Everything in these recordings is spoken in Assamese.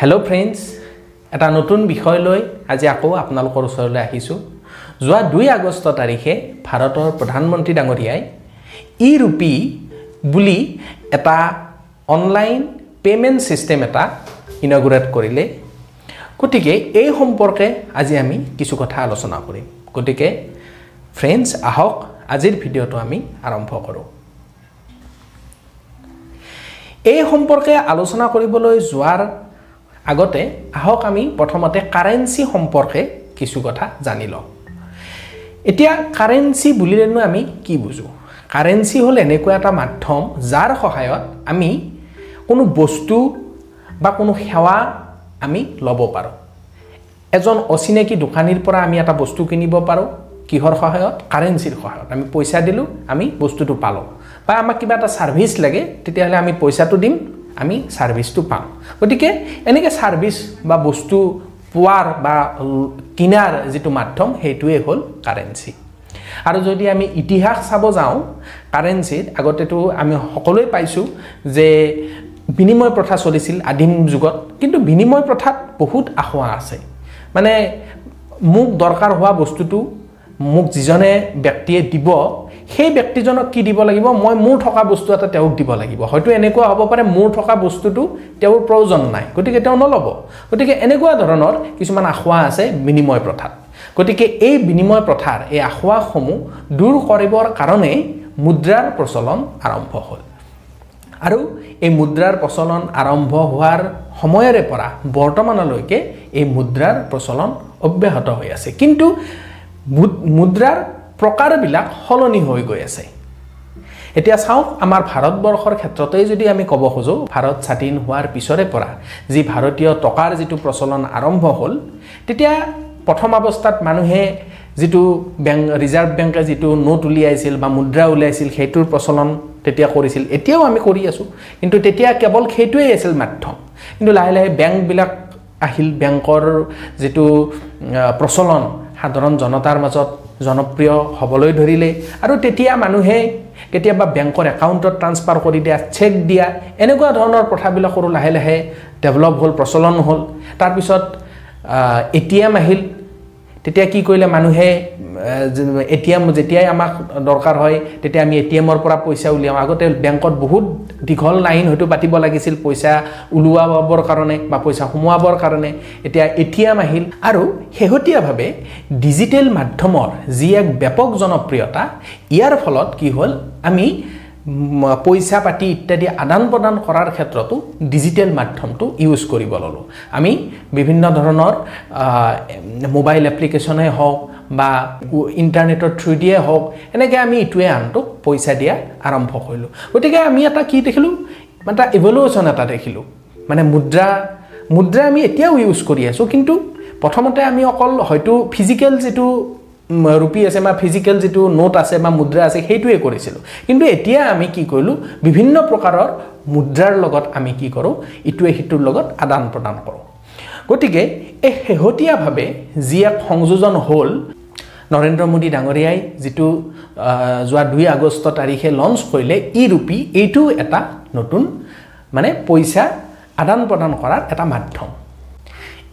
হেল্ল' ফ্ৰেণ্ডছ এটা নতুন বিষয় লৈ আজি আকৌ আপোনালোকৰ ওচৰলৈ আহিছোঁ। যোৱা দুই আগষ্ট তাৰিখে ভাৰতৰ প্ৰধানমন্ত্ৰী ডাঙৰীয়াই ই ৰুপি বুলি এটা অনলাইন পে'মেণ্ট ছিষ্টেম এটা ইনগুৰেট কৰিলে। গতিকে এই সম্পৰ্কে আজি আমি কিছু কথা আলোচনা কৰিম। গতিকে ফ্ৰেণ্ডছ আহক আজিৰ ভিডিঅ'টো আমি আৰম্ভ কৰোঁ। এই সম্পৰ্কে আলোচনা কৰিবলৈ যোৱাৰ আগতে আহক আমি প্ৰথমতে কাৰেঞ্চি সম্পৰ্কে কিছু কথা জানি লওঁ। এতিয়া কাৰেঞ্চি বুলিলেনো আমি কি বুজোঁ? কাৰেঞ্চি হ'ল এনেকুৱা এটা মাধ্যম যাৰ সহায়ত আমি কোনো বস্তু বা কোনো সেৱা আমি ল'ব পাৰোঁ। এজন অচিনাকি দোকানীৰ পৰা আমি এটা বস্তু কিনিব পাৰোঁ। কিহৰ সহায়ত? কাৰেঞ্চিৰ সহায়ত। আমি পইচা দিলোঁ আমি বস্তুটো পালোঁ। বা আমাক কিবা এটা ছাৰ্ভিচ লাগে তেতিয়াহ'লে আমি পইচাটো দিম। আমি ছাৰ্ভিচটো পাম। গতিকে এনেকৈ ছাৰ্ভিচ বা বস্তু পোৱাৰ বা কিনাৰ যিটো মাধ্যম সেইটোৱে হ'ল কাৰেঞ্চি। আৰু যদি আমি ইতিহাস চাব যাওঁ কাৰেঞ্চিত আগতেতো আমি সকলোৱে পাইছোঁ যে বিনিময় প্ৰথা চলিছিল আদিম যুগত কিন্তু বিনিময় প্ৰথাত বহুত আসোঁৱাহ আছে। মানে মোক দৰকাৰ হোৱা বস্তুটো মোক যিজনে ব্যক্তিয়ে দিব সেই ব্যক্তিজনক কি দিব লাগিব? মই মোৰ থকা বস্তু এটা তেওঁক দিব লাগিব। হয়তো এনেকুৱা হ'ব পাৰে মোৰ থকা বস্তুটো তেওঁৰ প্ৰয়োজন নাই। গতিকে তেওঁ নল'ব। গতিকে এনেকুৱা ধৰণৰ কিছুমান আসোঁৱাহ আছে বিনিময় প্ৰথাত। গতিকে এই বিনিময় প্ৰথাৰ এই আসোঁৱাহসমূহ দূৰ কৰিবৰ কাৰণে মুদ্ৰাৰ প্ৰচলন আৰম্ভ হ'ল। আৰু এই মুদ্ৰাৰ প্ৰচলন আৰম্ভ হোৱাৰ সময়ৰে পৰা বৰ্তমানলৈকে এই মুদ্ৰাৰ প্ৰচলন অব্যাহত হৈ আছে। কিন্তু মুদ্ৰাৰ প্ৰকাৰবিলাক সলনি হৈ গৈ আছে। এতিয়া চাওক আমাৰ ভাৰতবৰ্ষৰ ক্ষেত্ৰতেই যদি আমি ক'ব খোজোঁ ভাৰত স্বাধীন হোৱাৰ পিছৰে পৰা যি ভাৰতীয় টকাৰ যিটো প্ৰচলন আৰম্ভ হ'ল তেতিয়া প্ৰথম অৱস্থাত মানুহে যিটো বেংক ৰিজাৰ্ভ বেংকে যিটো নোট উলিয়াইছিল বা মুদ্ৰা উলিয়াইছিল সেইটোৰ প্ৰচলন তেতিয়া কৰিছিল। এতিয়াও আমি কৰি আছোঁ। কিন্তু তেতিয়া কেৱল সেইটোৱেই আছিল মাধ্যম। কিন্তু লাহে লাহে বেংকবিলাক আহিল। বেংকৰ যিটো প্ৰচলন সাধাৰণ জনতাৰ মাজত জনপ্ৰিয় হ'বলৈ ধৰিলে। আৰু তেতিয়া মানুহে কেতিয়াবা বেংকৰ একাউণ্টত ট্ৰান্সফাৰ কৰি দিয়া চেক দিয়া এনেকুৱা ধৰণৰ প্ৰথাবিলাকৰো লাহে লাহে ডেভেলপ হ'ল প্ৰচলন হ'ল। তাৰপিছত এ টি এম আহিল। তেতিয়া কি কৰিলে মানুহে এ টি এম যেতিয়াই আমাক দৰকাৰ হয় তেতিয়া আমি এ টি এমৰ পৰা পইচা উলিয়াওঁ আগতে বেংকত বহুত দীঘল লাইন হয়তো পাতিব লাগিছিল পইচা ওলোৱাবৰ কাৰণে বা পইচা সোমোৱাবৰ কাৰণে। এতিয়া এ টি এম আহিল আৰু শেহতীয়াভাৱে ডিজিটেল মাধ্যমৰ যি এক ব্যাপক জনপ্ৰিয়তা ইয়াৰ ফলত কি হ'ল আমি পইচা পাতি ইত্যাদি আদান প্ৰদান কৰাৰ ক্ষেত্ৰতো ডিজিটেল মাধ্যমটো ইউজ কৰিব ল'লোঁ। আমি বিভিন্ন ধৰণৰ মোবাইল এপ্লিকেশ্যনেই হওক বা ইণ্টাৰনেটৰ থ্ৰুদিয়ে হওক এনেকৈ আমি ইটোৱে আনটোক পইচা দিয়া আৰম্ভ কৰিলোঁ। গতিকে আমি এটা কি দেখিলোঁ? এটা ইভলিউশ্যন এটা দেখিলোঁ। মানে মুদ্ৰা মুদ্ৰা আমি এতিয়াও ইউজ কৰি আছোঁ কিন্তু প্ৰথমতে আমি অকল হয়তো ফিজিকেল যিটো ৰুপি আছে বা ফিজিকেল যিটো নোট আছে বা মুদ্ৰা আছে সেইটোৱে কৰিছিলোঁ। কিন্তু এতিয়া আমি কি কৰিলোঁ বিভিন্ন প্ৰকাৰৰ মুদ্ৰাৰ লগত আমি কি কৰোঁ ইটোৱে সিটোৰ লগত আদান প্ৰদান কৰোঁ। গতিকে এই শেহতীয়াভাৱে যি এক সংযোজন হ'ল নৰেন্দ্ৰ মোদী ডাঙৰীয়াই যিটো যোৱা দুই আগষ্ট তাৰিখে লঞ্চ কৰিলে ই ৰুপি এইটো এটা নতুন মানে পইচা আদান প্ৰদান কৰাৰ এটা মাধ্যম।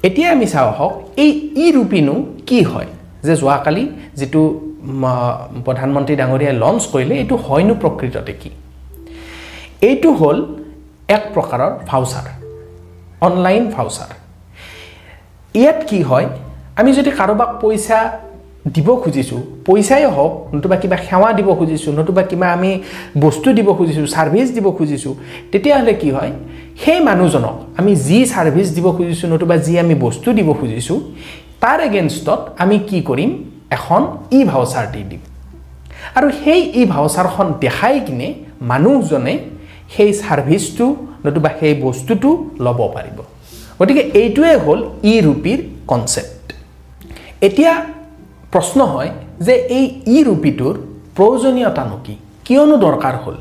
এতিয়া আমি চাওঁ আহক এই ই ৰুপিনো কি হয়? যে যোৱাকালি যিটো প্ৰধানমন্ত্ৰী ডাঙৰীয়াই লঞ্চ কৰিলে এইটো হয়নো প্ৰকৃততে কি? এইটো হ'ল এক প্ৰকাৰৰ ভাউচাৰ অনলাইন ভাউচাৰ ইয়াত কি হয় আমি যদি কাৰোবাক পইচা দিব খুজিছোঁ পইচাই হওক নতুবা কিবা সেৱা দিব খুজিছোঁ নতুবা কিবা আমি বস্তু দিব খুজিছোঁ ছাৰ্ভিচ দিব খুজিছোঁ তেতিয়াহ'লে কি হয় সেই মানুহজনক আমি যি ছাৰ্ভিচ দিব খুজিছোঁ নতুবা যি আমি বস্তু দিব খুজিছোঁ তাৰ এগেইনষ্টত আমি কি কৰিম? এখন ই ভাউচাৰ দি দিম। আৰু সেই ই ভাউচাৰখন দেখাই কিনে মানুহজনে সেই ছাৰ্ভিচটো নতুবা সেই বস্তুটো ল'ব পাৰিব। গতিকে এইটোৱে হ'ল ই ৰুপিৰ কনচেপ্ট এতিয়া প্ৰশ্ন হয় যে এই ই ৰুপিটোৰ প্ৰয়োজনীয়তানো কি? কিয়নো দৰকাৰ হ'ল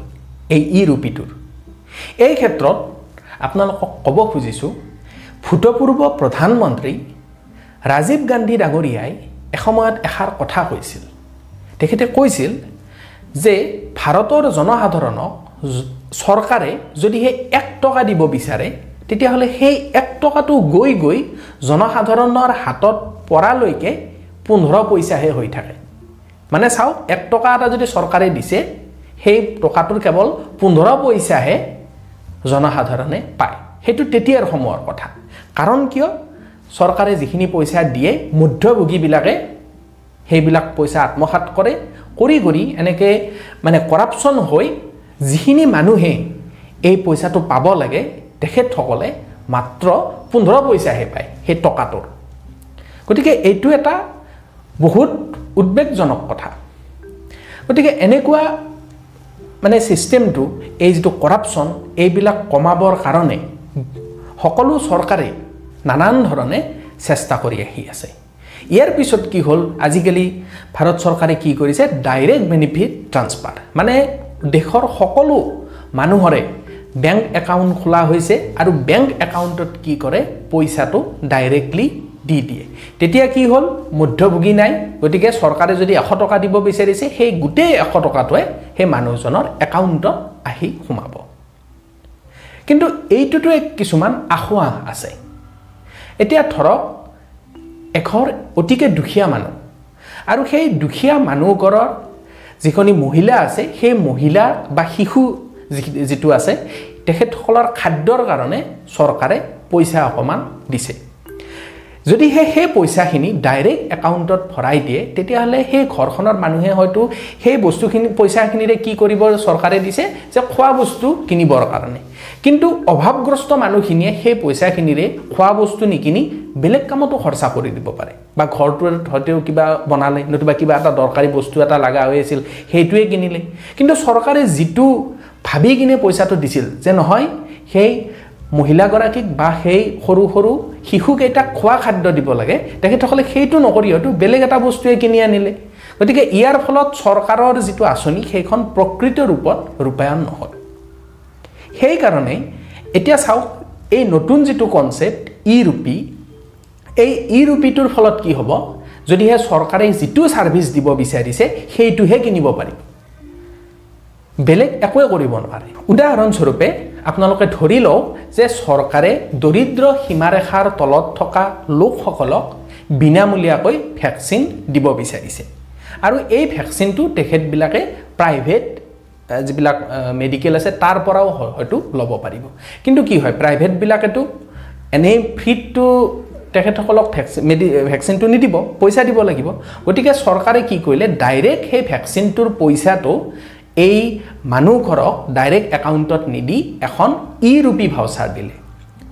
এই ই ৰুপিটোৰ? এই ক্ষেত্ৰত আপোনালোকক ক'ব খুজিছোঁ ভূতপূৰ্ব প্ৰধানমন্ত্ৰী ৰাজীৱ গান্ধী ডাঙৰীয়াই এসময়ত এষাৰ কথা কৈছিল। তেখেতে কৈছিল যে ভাৰতৰ জনসাধাৰণক চৰকাৰে যদিহে এক টকা দিব বিচাৰে তেতিয়াহ'লে সেই এক টকাটো গৈ গৈ জনসাধাৰণৰ হাতত পৰালৈকে পোন্ধৰ পইচাহে হৈ থাকে। মানে চাওক এক টকা এটা যদি চৰকাৰে দিছে সেই টকাটোৰ কেৱল পোন্ধৰ পইচাহে জনসাধাৰণে পায়। সেইটো তেতিয়াৰ সময়ৰ কথা। কাৰণ কিয়? চৰকাৰে যিখিনি পইচা দিয়ে মধ্যভোগীবিলাকে সেইবিলাক পইচা আত্মসাত কৰে কৰি কৰি এনেকৈ মানে কৰাপশ্যন হৈ যিখিনি মানুহে এই পইচাটো পাব লাগে তেখেতসকলে মাত্ৰ পোন্ধৰ পইচাহে পায় সেই টকাটোৰ। গতিকে এইটো এটা বহুত উদ্বেগজনক কথা। গতিকে এনেকুৱা মানে ছিষ্টেমটো এই যিটো কৰাপশ্যন এইবিলাক কমাবৰ কাৰণে সকলো চৰকাৰে নানান ধৰণে চেষ্টা কৰি আহি আছে। ইয়াৰ পিছত কি হ'ল? আজিকালি ভাৰত চৰকাৰে কি কৰিছে? ডাইৰেক্ট বেনিফিট ট্ৰান্সফাৰ মানে দেশৰ সকলো মানুহৰে বেংক একাউণ্ট খোলা হৈছে আৰু বেংক একাউণ্টত কি কৰে? পইচাটো ডাইৰেক্টলি দি দিয়ে। তেতিয়া কি হ'ল? মধ্যভোগী নাই। গতিকে চৰকাৰে যদি এশ টকা দিব বিচাৰিছে সেই গোটেই এশ টকাটোৱে সেই মানুহজনৰ একাউণ্টত আহি সোমাব। কিন্তু এইটোতো এক কিছুমান আসোঁৱাহ আছে। এতিয়া ধৰক এঘৰ অতিকে দুখীয়া মানুহ। আৰু সেই দুখীয়া মানুহঘৰৰ যিখিনি মহিলা আছে সেই মহিলা বা শিশু যিটো আছে তেখেতসকলৰ খাদ্যৰ কাৰণে চৰকাৰে পইচা অকণমান দিছে। যদিহে সেই পইচাখিনি ডাইৰেক্ট একাউণ্টত ভৰাই দিয়ে তেতিয়াহ'লে সেই ঘৰখনৰ মানুহে হয়তো সেই বস্তুখিনি পইচাখিনিৰে কি কৰিব চৰকাৰে দিছে যে খোৱা বস্তু কিনিবৰ কাৰণে। কিন্তু অভাৱগ্ৰস্ত মানুহখিনিয়ে সেই পইচাখিনিৰে খোৱা বস্তু নিকিনি বেলেগ কামতো খৰচা কৰি দিব পাৰে। বা ঘৰটোৰ হয়তো কিবা বনালে নতুবা কিবা এটা দৰকাৰী বস্তু এটা লগা হৈ আছিল সেইটোৱে কিনিলে। কিন্তু চৰকাৰে যিটো ভাবি কিনে পইচাটো দিছিল যে নহয় সেই মহিলাগৰাকীক বা সেই সৰু সৰু শিশুকেইটাক খোৱা খাদ্য দিব লাগে তেখেতসকলে সেইটো নকৰি হয়তো বেলেগ এটা বস্তুৱে কিনি আনিলে। গতিকে ইয়াৰ ফলত চৰকাৰৰ যিটো আঁচনি সেইখন প্ৰকৃত ৰূপত ৰূপায়ণ নহয় সেইকাৰণে এতিয়া চাওক এই নতুন যিটো কনচেপ্ট ই ৰূপী এই ই ৰূপীটোৰ ফলত কি হ'ব? যদিহে চৰকাৰে যিটো ছাৰ্ভিচ দিব বিচাৰিছে সেইটোহে কিনিব পাৰিব। বেলেগ একোৱে কৰিব নোৱাৰে। উদাহৰণস্বৰূপে আপোনালোকে ধৰি লওক যে চৰকাৰে দৰিদ্ৰ সীমাৰেখাৰ তলত থকা লোকসকলক বিনামূলীয়াকৈ ভেকচিন দিব বিচাৰিছে। আৰু এই ভেকচিনটো তেখেতবিলাকে প্ৰাইভেট যিবিলাক মেডিকেল আছে তাৰ পৰাও হয়তো ল'ব পাৰিব। কিন্তু কি হয় প্ৰাইভেটবিলাকেতো এনেই ফ্ৰীটো তেখেতসকলক ভেকচিন মেডি ভেকচিনটো নিদিব পইচা দিব লাগিব। গতিকে চৰকাৰে কি কৰিলে ডাইৰেক্ট সেই ভেকচিনটোৰ পইচাটো এই মানুহঘৰক ডাইৰেক্ট একাউণ্টত নিদি এখন ই ৰূপী ভাউচাৰ দিলে।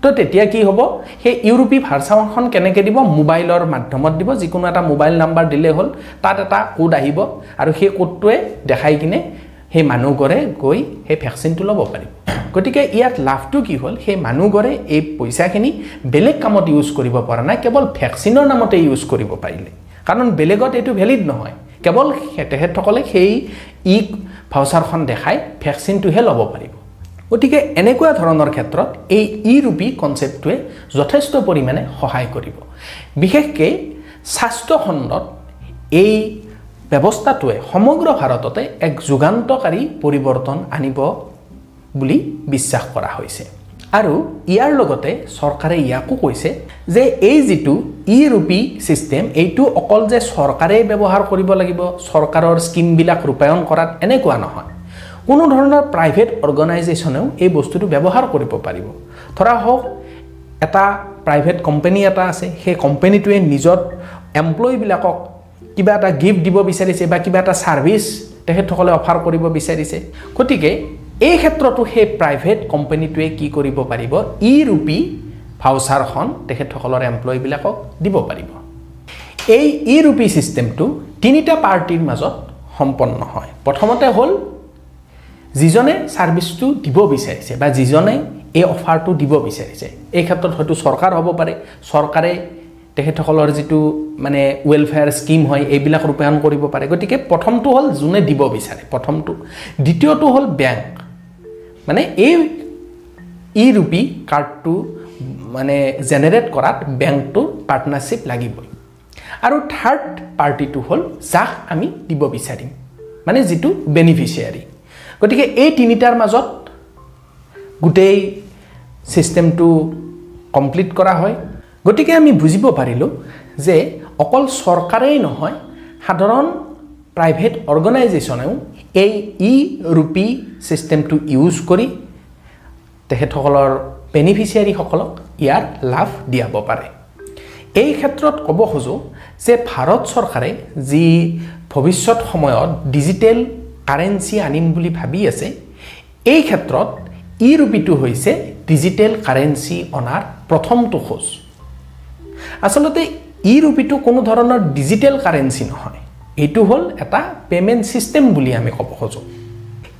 তো তেতিয়া কি হ'ব? সেই ইউৰোপী ভাৰ্চাৰখন কেনেকৈ দিব? মোবাইলৰ মাধ্যমত দিব। যিকোনো এটা মোবাইল নাম্বাৰ দিলেই হ'ল। তাত এটা কোড আহিব আৰু সেই কোডটোৱে দেখাই কিনে সেই মানুহঘৰে গৈ সেই ভেকচিনটো ল'ব পাৰিব। গতিকে ইয়াত লাভটো কি হ'ল? সেই মানুহঘৰে এই পইচাখিনি বেলেগ কামত ইউজ কৰিব পৰা নাই। কেৱল ভেকচিনৰ নামতে ইউজ কৰিব পাৰিলে। কাৰণ বেলেগত এইটো ভেলিড নহয়। কেৱল তেখেতসকলে সেই ই ভাউচাৰখন দেখাই ভেকচিনটোহে ল'ব পাৰিব। গতিকে এনেকুৱা ধৰণৰ ক্ষেত্ৰত এই ই ৰূপী কনচেপ্টটোৱে যথেষ্ট পৰিমাণে সহায় কৰিব। বিশেষকৈ স্বাস্থ্যখণ্ডত এই ব্যৱস্থাটোৱে সমগ্ৰ ভাৰততে এক যুগান্তকাৰী পৰিৱৰ্তন আনিব বুলি বিশ্বাস কৰা হৈছে। আৰু ইয়াৰ লগতে চৰকাৰে ইয়াকো কৈছে যে এই যিটো ই ৰূপী ছিষ্টেম এইটো অকল যে চৰকাৰেই ব্যৱহাৰ কৰিব লাগিব চৰকাৰৰ স্কীমবিলাক ৰূপায়ণ কৰাত এনেকুৱা নহয়। কোনো ধৰণৰ প্ৰাইভেট অৰ্গেনাইজেশ্যনেও এই বস্তুটো ব্যৱহাৰ কৰিব পাৰিব। ধৰা হওক এটা প্ৰাইভেট কোম্পানী এটা আছে সেই কোম্পানীটোৱে নিজৰ এমপ্লয়ীবিলাকক কিবা এটা গিফ্ট দিব বিচাৰিছে বা কিবা এটা ছাৰ্ভিচ তেখেতসকলে অফাৰ কৰিব বিচাৰিছে। গতিকে এই ক্ষেত্ৰতো সেই প্ৰাইভেট কোম্পানীটোৱে কি কৰিব পাৰিব? ই ৰূপী ভাউচাৰখন তেখেতসকলৰ এমপ্লয়ীবিলাকক দিব পাৰিব। এই ই ৰূপী ছিষ্টেমটো তিনিটা পাৰ্টিৰ মাজত সম্পন্ন হয়। প্ৰথমতে হ'ল যিজনে ছাৰ্ভিচটো দিব বিচাৰিছে বা যিজনে এই অফাৰটো দিব বিচাৰিছে এই ক্ষেত্ৰত হয়তো চৰকাৰ হ'ব পাৰে। চৰকাৰে তেখেতসকলৰ যিটো মানে ৱেলফেয়াৰ স্কীম হয় এইবিলাক ৰূপায়ণ কৰিব পাৰে। গতিকে প্ৰথমটো হ'ল যোনে দিব বিচাৰে প্ৰথমটো। দ্বিতীয়টো হ'ল বেংক মানে এই ই ৰূপী কাৰ্ডটো মানে জেনেৰেট কৰাত বেংকটোৰ পাৰ্টনাৰশ্বিপ লাগিবই। আৰু থাৰ্ড পাৰ্টিটো হ'ল যাক আমি দিব বিচাৰিম। মানে যিটো বেনিফিচিয়াৰী গতিকে এই তিনিটাৰ মাজত গোটেই ছিষ্টেমটো কমপ্লিট কৰা হয়। গতিকে আমি বুজিব পাৰিলোঁ যে অকল চৰকাৰেই নহয় সাধাৰণ প্ৰাইভেট অৰ্গেনাইজেশ্যনেও এই ই ৰুপি ছিষ্টেমটো ইউজ কৰি তেখেতসকলৰ বেনিফিচিয়াৰীসকলক ইয়াৰ লাভ দিয়াব পাৰে। এই ক্ষেত্ৰত ক'ব খোজোঁ যে ভাৰত চৰকাৰে যি ভৱিষ্যত সময়ত ডিজিটেল কাৰেঞ্চি আনিম বুলি ভাবি আছে এই ক্ষেত্ৰত ই ৰুপিটো হৈছে ডিজিটেল কাৰেঞ্চি অনাৰ প্ৰথমটো খোজ। আচলতে ই ৰুপিটো কোনো ধৰণৰ ডিজিটেল কাৰেঞ্চি নহয়। এইটো হ'ল এটা পে'মেণ্ট ছিষ্টেম বুলি আমি ক'ব খোজোঁ।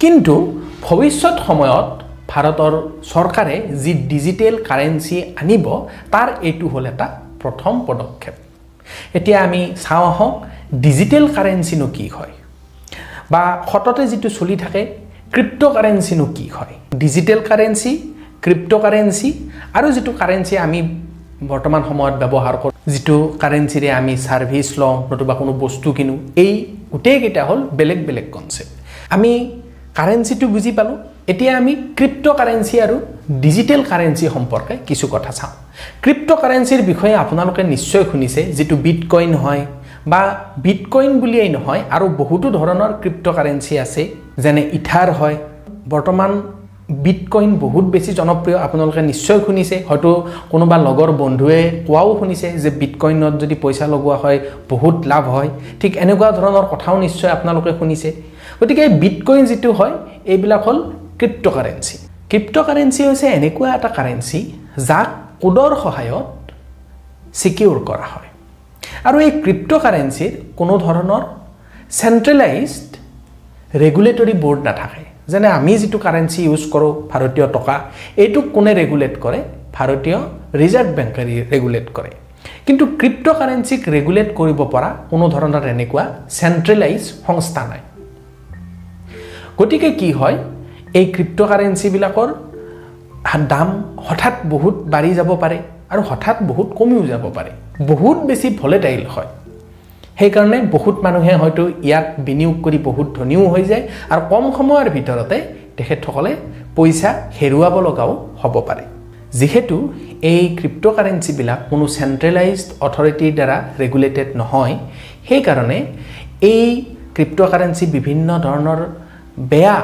কিন্তু ভৱিষ্যত সময়ত ভাৰতৰ চৰকাৰে যি ডিজিটেল কাৰেঞ্চি আনিব তাৰ এইটো হ'ল এটা প্ৰথম পদক্ষেপ। এতিয়া আমি চাওঁ আহক ডিজিটেল কাৰেঞ্চিনো কি হয়? বা সততে যিটো চলি থাকে ক্ৰিপ্ট' কাৰেঞ্চিনো কি হয়? ডিজিটেল কাৰেঞ্চি ক্ৰিপ্ট' কাৰেঞ্চি আৰু যিটো কাৰেঞ্চি আমি বৰ্তমান সময়ত ব্যৱহাৰ কৰোঁ যিটো কাৰেঞ্চিৰে আমি ছাৰ্ভিচ লওঁ নতুবা কোনো বস্তু কিনো এই গোটেইকেইটা হ'ল বেলেগ বেলেগ কনচেপ্ট আমি কাৰেঞ্চিটো বুজি পালোঁ এতিয়া আমি ক্ৰিপ্ট' কাৰেঞ্চি আৰু ডিজিটেল কাৰেঞ্চি সম্পৰ্কে কিছু কথা চাওঁ। ক্ৰিপ্ট' কাৰেঞ্চিৰ বিষয়ে আপোনালোকে নিশ্চয় শুনিছে যিটো বিট কইন হয় বা বিট কইন বুলিয়েই নহয় আৰু বহুতো ধৰণৰ ক্ৰিপ্ট' কাৰেঞ্চি আছে যেনে ইথাৰ হয়। বৰ্তমান বিট কইন বহুত বেছি জনপ্ৰিয় আপোনালোকে নিশ্চয় শুনিছে। হয়তো কোনোবা লগৰ বন্ধুৱে কোৱাও শুনিছে যে বিট কইনত যদি পইচা লগোৱা হয় বহুত লাভ হয়। ঠিক এনেকুৱা ধৰণৰ কথাও নিশ্চয় আপোনালোকে শুনিছে। গতিকে বিট কইন যিটো হয় এইবিলাক হ'ল ক্ৰিপ্ট' কাৰেঞ্চি ক্ৰিপ্ট' কাৰেঞ্চি হৈছে এনেকুৱা এটা কাৰেঞ্চি যাক কোডৰ সহায়ত ছিকিউৰ কৰা হয়। আৰু এই ক্ৰিপ্ট' কাৰেঞ্চিৰ কোনো ধৰণৰ চেণ্ট্ৰেলাইজড ৰেগুলেটৰী বৰ্ড নাথাকে। যেনে আমি যিটো কাৰেঞ্চি ইউজ কৰোঁ ভাৰতীয় টকা এইটোক কোনে ৰেগুলেট কৰে? ভাৰতীয় ৰিজাৰ্ভ বেংকে ৰেগুলেট কৰে। কিন্তু ক্ৰিপ্ট' কাৰেঞ্চিক ৰেগুলেট কৰিব পৰা কোনো ধৰণৰ এনেকুৱা চেণ্ট্ৰেলাইজ সংস্থা নাই। গতিকে কি হয়? এই ক্ৰিপ্ট' কাৰেঞ্চিবিলাকৰ দাম হঠাৎ বহুত বাঢ়ি যাব পাৰে আৰু হঠাৎ বহুত কমিও যাব পাৰে। বহুত বেছি ভলেটাইল হয়। সেইকাৰণে বহুত মানুহে হয়তো ইয়াত বিনিয়োগ কৰি বহুত ধনীও হৈ যায় আৰু কম সময়ৰ ভিতৰতে তেখেতসকলে পইচা হেৰুৱাব লগাও হ'ব পাৰে। যিহেতু এই ক্ৰিপ্ট' কাৰেঞ্চিবিলাক কোনো চেণ্ট্ৰেলাইজড অথৰিটিৰ দ্বাৰা ৰেগুলেটেড নহয় সেইকাৰণে এই ক্ৰিপ্ট' কাৰেঞ্চি বিভিন্ন ধৰণৰ বেয়া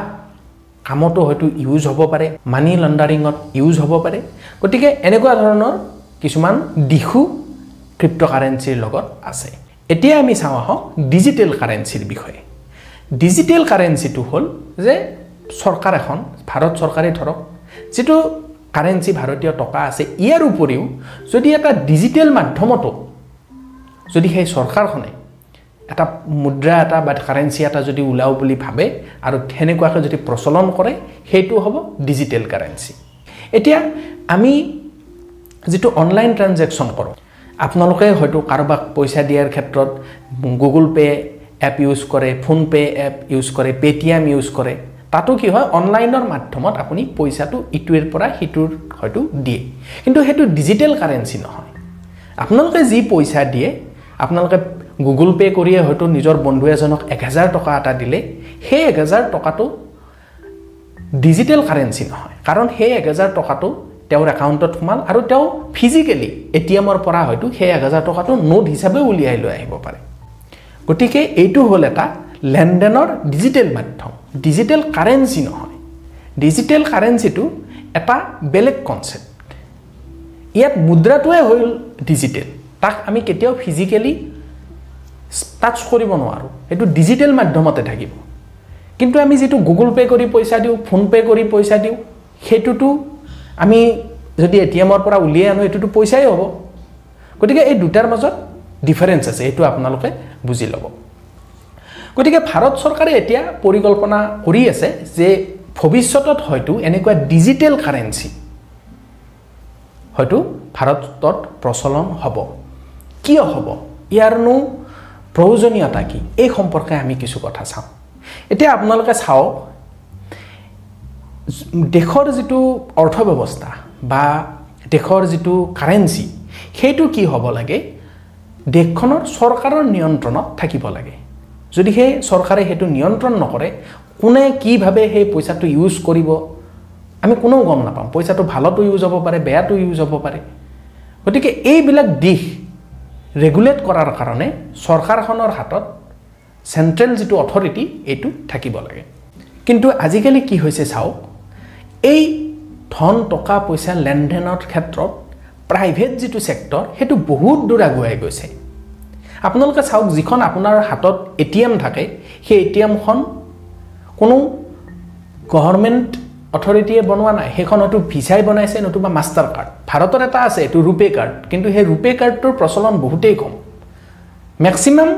কামতো হয়তো ইউজ হ'ব পাৰে মানি লণ্ডাৰিঙত ইউজ হ'ব পাৰে। গতিকে এনেকুৱা ধৰণৰ কিছুমান দিশো ক্ৰিপ্ট' কাৰেঞ্চিৰ লগত আছে। এতিয়া আমি চাওঁ আহক ডিজিটেল কাৰেঞ্চিৰ বিষয়ে। ডিজিটেল কাৰেঞ্চিটো হ'ল যে চৰকাৰ এখন ভাৰত চৰকাৰে ধৰক যিটো কাৰেঞ্চি ভাৰতীয় টকা আছে ইয়াৰ উপৰিও যদি এটা ডিজিটেল মাধ্যমতো যদি সেই চৰকাৰখনে এটা মুদ্ৰা এটা বা কাৰেঞ্চি এটা যদি ওলাওঁ বুলি ভাবে আৰু সেনেকুৱাকৈ যদি প্ৰচলন কৰে সেইটো হ'ব ডিজিটেল কাৰেঞ্চি এতিয়া আমি যিটো অনলাইন ট্ৰানজেকশ্যন কৰোঁ আপোনালোকে হয়তো কাৰোবাক পইচা দিয়াৰ ক্ষেত্ৰত গুগল পে' এপ ইউজ কৰে ফোনপে' এপ ইউজ কৰে পে'টিএম ইউজ কৰে তাতো কি হয় অনলাইনৰ মাধ্যমত আপুনি পইচাটো ইটোৰ পৰা সিটোৰ হয়তো দিয়ে। কিন্তু সেইটো ডিজিটেল কাৰেঞ্চি নহয়। আপোনালোকে যি পইচা দিয়ে আপোনালোকে গুগল পে' কৰিয়ে হয়তো নিজৰ বন্ধু এজনক এক হেজাৰ টকা এটা দিলে সেই এক হেজাৰ টকাটো ডিজিটেল কাৰেঞ্চি নহয়। কাৰণ সেই এক হেজাৰ টকাটো তেওঁৰ একাউণ্টত সোমাল আৰু তেওঁ ফিজিকেলি এ টি এমৰ পৰা হয়তো সেই এক হাজাৰ টকাটো নোট হিচাপে উলিয়াই লৈ আহিব পাৰে। গতিকে এইটো হ'ল এটা লেনদেনৰ ডিজিটেল মাধ্যম। ডিজিটেল কাৰেঞ্চি নহয়। ডিজিটেল কাৰেঞ্চিটো এটা বেলেগ কনচেপ্ট ইয়াত মুদ্ৰাটোৱে হ'ল ডিজিটেল তাক আমি কেতিয়াও ফিজিকেলি টাচ কৰিব নোৱাৰোঁ। সেইটো ডিজিটেল মাধ্যমতে থাকিব। কিন্তু আমি যিটো গুগল পে' কৰি পইচা দিওঁ ফোনপে' কৰি পইচা দিওঁ সেইটোতো আমি যদি এ টি এমৰ পৰা উলিয়াই আনো এইটোতো পইচাই হ'ব। গতিকে এই দুটাৰ মাজত ডিফাৰেঞ্চ আছে এইটো আপোনালোকে বুজি ল'ব। গতিকে ভাৰত চৰকাৰে এতিয়া পৰিকল্পনা কৰি আছে যে ভৱিষ্যতত হয়তো এনেকুৱা ডিজিটেল কাৰেঞ্চি হয়তো ভাৰতত প্ৰচলন হ'ব। কিয় হ'ব? ইয়াৰনো প্ৰয়োজনীয়তা কি? এই সম্পৰ্কে আমি কিছু কথা চাওঁ। এতিয়া আপোনালোকে চাওক দেশৰ যিটো অৰ্থব্যৱস্থা বা দেশৰ যিটো কাৰেঞ্চি সেইটো কি হ'ব লাগে? দেশখনৰ চৰকাৰৰ নিয়ন্ত্ৰণত থাকিব লাগে। যদি সেই চৰকাৰে সেইটো নিয়ন্ত্ৰণ নকৰে কোনে কিভাৱে সেই পইচাটো ইউজ কৰিব? আমি কোনেও গম নাপাম। পইচাটো ভালতো ইউজ হ'ব পাৰে বেয়াটো ইউজ হ'ব পাৰে। গতিকে এইবিলাক দিশ ৰেগুলেট কৰাৰ কাৰণে চৰকাৰখনৰ হাতত চেণ্ট্ৰেল যিটো অথৰিটি এইটো থাকিব লাগে। কিন্তু আজিকালি কি হৈছে চাওক এই ধন টকা পইচা লেনদেনৰ ক্ষেত্ৰত প্ৰাইভেট যিটো ছেক্টৰ সেইটো বহুত দূৰ আগুৱাই গৈছে। আপোনালোকে চাওক যিখন আপোনাৰ হাতত এ টি এম থাকে সেই এ টি এমখন কোনো গভৰ্ণমেণ্ট অথৰিটিয়ে বনোৱা নাই সেইখন হয়তো ভিছাই বনাইছে নতুবা মাষ্টাৰ কাৰ্ড। ভাৰতত এটা আছে এইটো ৰুপে কাৰ্ড। কিন্তু সেই ৰুপে কাৰ্ডটোৰ প্ৰচলন বহুতেই কম। মেক্সিমাম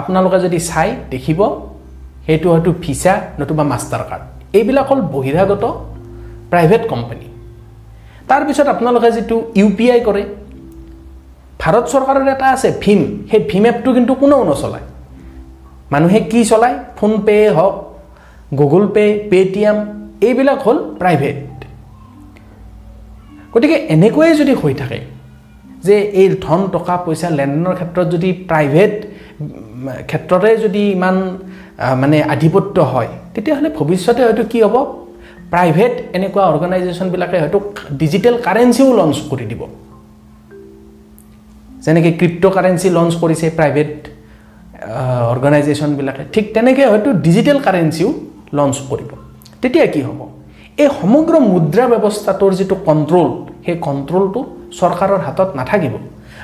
আপোনালোকে যদি চাই দেখিব সেইটো হয়তো ভিছা নতুবা মাষ্টাৰ কাৰ্ড। এইবিলাক হ'ল বহিৰাগত প্ৰাইভেট কোম্পানী। তাৰপিছত আপোনালোকে যিটো ইউ পি আই কৰে ভাৰত চৰকাৰৰ এটা আছে ভীম। সেই ভীম এপটো কিন্তু কোনেও নচলায়। মানুহে কি চলায়? ফোনপে' হওক গুগল পে' পে'টিএম এইবিলাক হ'ল প্ৰাইভেট গতিকে এনেকৈয়ে যদি হৈ থাকে যে এই ধন টকা পইচা লেনদেনৰ ক্ষেত্ৰত যদি প্ৰাইভেট ক্ষেত্ৰতে যদি ইমান মানে আধিপত্য হয় তেতিয়াহ'লে ভৱিষ্যতে হয়তো কি হ'ব? প্ৰাইভেট এনেকুৱা অৰ্গেনাইজেশ্যনবিলাকে হয়তো ডিজিটেল কাৰেঞ্চিও লঞ্চ কৰি দিব। যেনেকৈ ক্ৰিপ্ট' কাৰেঞ্চি লঞ্চ কৰিছে প্ৰাইভেট অৰ্গেনাইজেশ্যনবিলাকে ঠিক তেনেকৈ হয়তো ডিজিটেল কাৰেঞ্চিও লঞ্চ কৰিব। তেতিয়া কি হ'ব? এই সমগ্ৰ মুদ্ৰা ব্যৱস্থাটোৰ যিটো কণ্ট্ৰল সেই কণ্ট্ৰলটো চৰকাৰৰ হাতত নাথাকিব।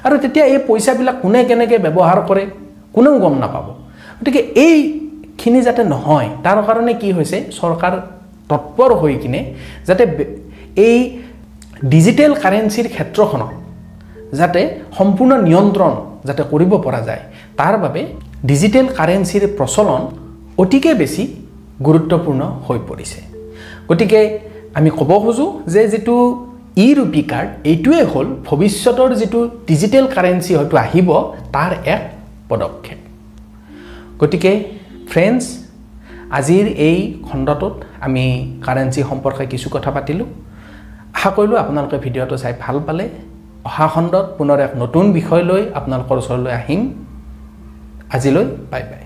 আৰু তেতিয়া এই পইচাবিলাক কোনে কেনেকৈ ব্যৱহাৰ কৰে কোনেও গম নাপাব। গতিকে এইখিনি যাতে নহয় তাৰ কাৰণে কি হৈছে চৰকাৰ তৎপৰ হৈ কিনে যাতে এই ডিজিটেল কাৰেঞ্চিৰ ক্ষেত্ৰখনক যাতে সম্পূৰ্ণ নিয়ন্ত্ৰণ যাতে কৰিব পৰা যায় তাৰ বাবে ডিজিটেল কাৰেঞ্চিৰ প্ৰচলন অতিকে বেছি গুৰুত্বপূৰ্ণ হৈ পৰিছে। গতিকে আমি ক'ব খোজোঁ যে যিটো ই ৰুপি কাৰ্ড এইটোৱে হ'ল ভৱিষ্যতৰ যিটো ডিজিটেল কাৰেঞ্চি হয়তো আহিব তাৰ এক পদক্ষেপ। গতিকে ফ্ৰেণ্ডছ আজিৰ এই খণ্ডটোত আমি কাৰেঞ্চি সম্পৰ্কে কিছু কথা পাতিলোঁ। আশা কৰিলোঁ আপোনালোকে ভিডিঅ'টো চাই ভাল পালে। অহা খণ্ডত পুনৰ এক নতুন বিষয় লৈ আপোনালোকৰ ওচৰলৈ আহিম। আজিলৈ বাই বাই